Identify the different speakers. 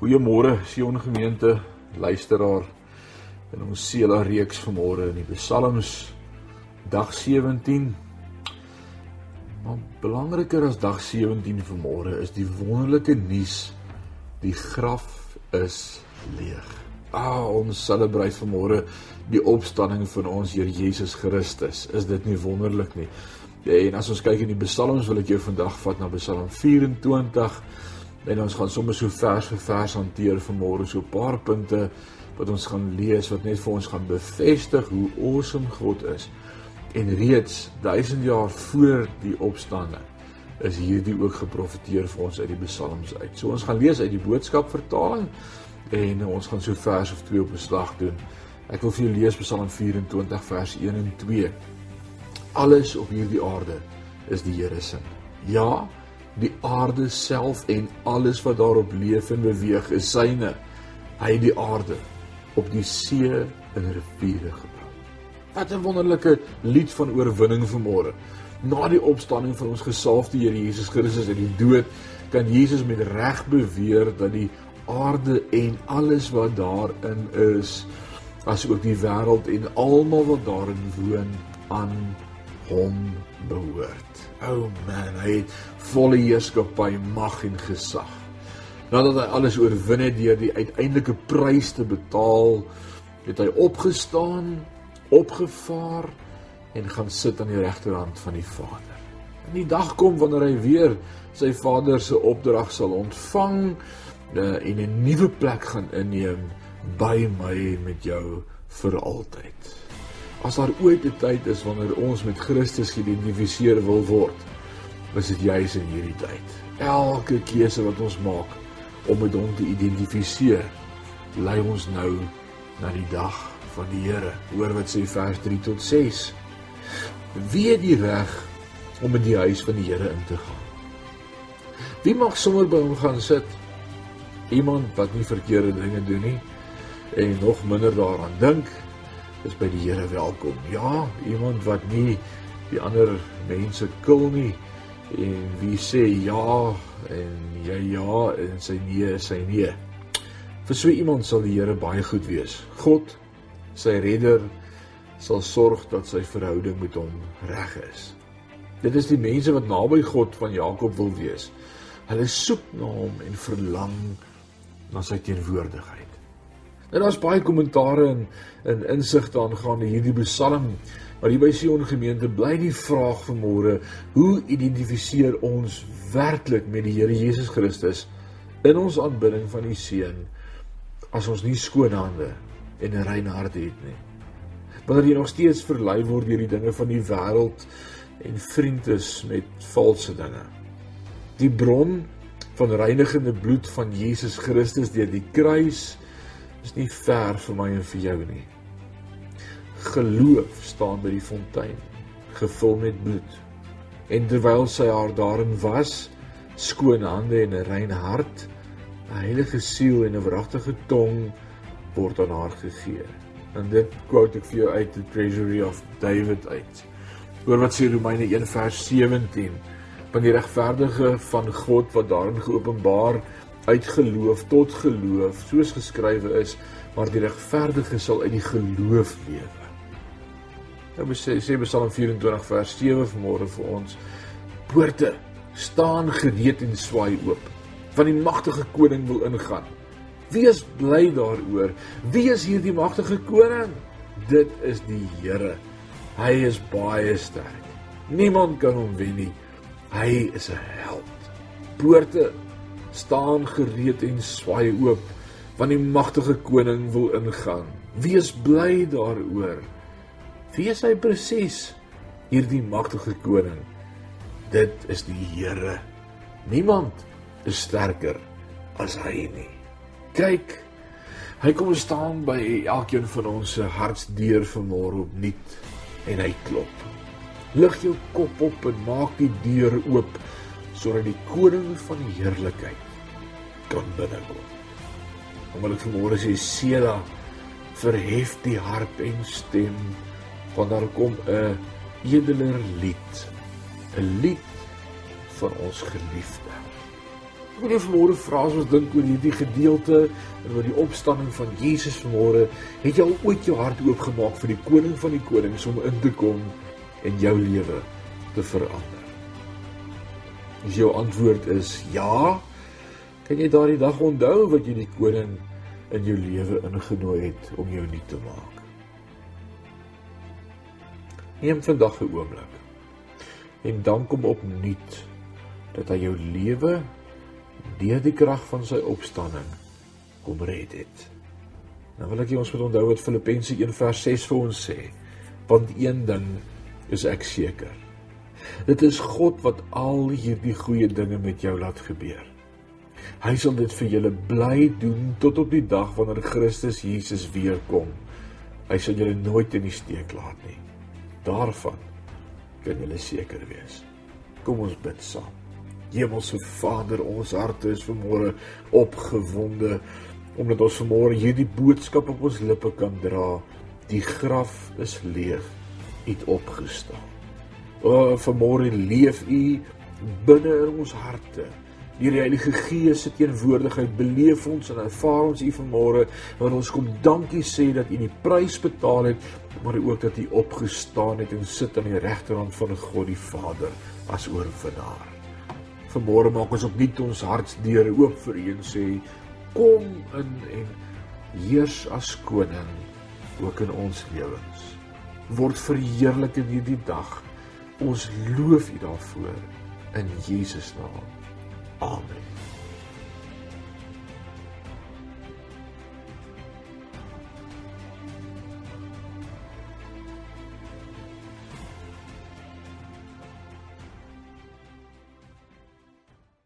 Speaker 1: Goeiemôre Sion gemeente, luisteraar. In ons Sela reeks vanmôre in die Psalms dag 17. Maar belangriker as dag 17 vanmôre is die wonderlike nuus die graf is leeg. Ah, ons selebreit vanmôre die opstanding van ons Here Jesus Christus. Is dit nie wonderlik nie? En as ons kyk in die Psalms wil ek jou vandag vat na Psalm 24 En ons gaan sommer so vers vir vers hanteer vanmôre so 'n paar punte wat ons gaan lees wat net vir ons gaan bevestig hoe awesome God is. En reeds 1000 jaar voor die opstanding is hierdie ook geprofeteer vir ons uit die psalms uit. So ons gaan lees uit die boodskap vertaling en ons gaan so vers of 2 op beslag doen. Ek wil vir jou lees Psalm 24 vers 1 en 2. Alles op hierdie aarde is die Here se. Ja, die aarde self en alles wat daarop leef en beweeg is syne. Hy het die aarde op die see in riviere gebou. Wat 'n wonderlike lied van oorwinning vanmôre. Na die opstanding van ons gesalfde Here Jesus Christus uit die dood, kan Jesus met reg beweer dat die aarde en alles wat daarin is, asook die wêreld en almal wat daarin woon, aan hom behoort. O oh man, hy het volle heerskappy, mag en gesag. Nadat hy alles oorwin het deur die uiteindelike prys te betaal, het hy opgestaan, opgevaar en gaan sit aan die regterhand van die Vader. En die dag kom wanneer hy weer sy Vader se opdrag sal ontvang eh, en 'n nuwe plek gaan inneem by my met jou vir altyd. As daar ooit 'n tyd is wanneer ons met Christus geïdentifiseer wil word, is dit juis in hierdie tyd. Elke keuse wat ons maak om met hom te identifiseer, lei ons nou na die dag van die Here. Hoor wat sê vers 3 tot 6. Wie het die reg om in die huis van die Here in te gaan? Wie mag sommer by hom gaan sit? Iemand wat nie verkeerde dinge doen nie en nog minder daaraan dink is by die Here welkom. Ja, iemand wat nie die ander mense kil nie en wie sê ja en jy ja en sy nee is sy nee. Vir so iemand sal die Here baie goed wees. God, sy redder, sal sorg dat sy verhouding met hom reg is. Dit is die mense wat naby God van Jakob wil wees. Hulle soek na hom en verlang na sy teenwoordigheid. En daar's baie kommentare en in insigte aangaande hierdie Psalm, maar hier by Sion gemeente bly die vraag vanmôre, hoe identifiseer ons werklik met die Here Jesus Christus in ons aanbidding van die Seun as ons nie skoon hande en 'n rein hart het nie? Wanneer jy nog steeds verlei word deur die dinge van die wêreld en vriend is met valse dinge. Die bron van reinigende bloed van Jesus Christus deur die kruis is nie ver vir my en vir jou nie. Geloof staan by die fontein, gevul met bloed. En terwyl sy haar daarin was, skoon hande en 'n rein hart, 'n heilige siel en 'n wragtige tong word aan haar gegee. En dit quote ek vir jou uit the treasury of David uit. Hoor wat sê Romeine 1 vers 17. Want die regverdige van God wat daarin geopenbaar uit geloof tot geloof soos geskrywe is maar die regverdige sal uit die geloof lewe. Nou sê sê Psalm 24 vers 7 vanmôre vir ons poorte staan gereed en swaai oop want die magtige koning wil ingaan. Wees bly daaroor. Wie is hierdie magtige koning? Dit is die Here. Hy is baie sterk. Niemand kan hom wen nie. Hy is 'n held. Poorte staan gereed en swaai oop want die magtige koning wil ingaan. Wees bly daaroor. Wie is hy presies? Hierdie magtige koning. Dit is die Here. Niemand is sterker as hy nie. Kyk, hy kom staan by elkeen van ons se hartsdeur vanmôre opnuut en hy klop. Lig jou kop op en maak die deur oop sodat die koning van die heerlikheid kan binnekom. Omdat ek vanmôre sê Sela verhef die hart en stem want daar kom 'n edeler lied, 'n lied van ons geliefde. Ek wil jou vanmôre vra as ons dink oor hierdie gedeelte en oor die opstanding van Jesus vanmôre, het jy al ooit jou hart oopgemaak vir die koning van die konings om in te kom en jou lewe te verander? As jou antwoord is ja, kan jy daardie dag onthou wat jy die koning in jou lewe ingenooi het om jou nuut te maak? Neem vandag 'n oomblik en dank hom opnuut dat hy jou lewe deur die krag van sy opstanding kom red het. Nou wil ek hê ons moet onthou wat Filippense 1:6 vir ons sê, want een ding is ek seker. Dit is God wat al hierdie goeie dinge met jou laat gebeur. Hy sal dit vir julle bly doen tot op die dag wanneer Christus Jesus weer kom. Hy sal julle nooit in die steek laat nie. Daarvan kan julle seker wees. Kom ons bid saam. Hemelse Vader, ons harte is vanmôre opgewonde omdat ons vanmôre hierdie boodskap op ons lippe kan dra. Die graf is leeg. U het opgestaan. O, vanmôre leef U binne in ons harte. Die Heilige Gees se teenwoordigheid beleef ons en ervaar ons U vanmôre wanneer ons kom dankie sê dat U die prys betaal het, maar ook dat U opgestaan het en sit aan die regterhand van God die Vader as oorwinnaar. Vanmôre maak ons opnuut ons hartsdeure oop vir U en sê kom in en heers as koning ook in ons lewens. Word verheerlik in hierdie dag. Ons loof U daarvoor in Jesus naam. Amen.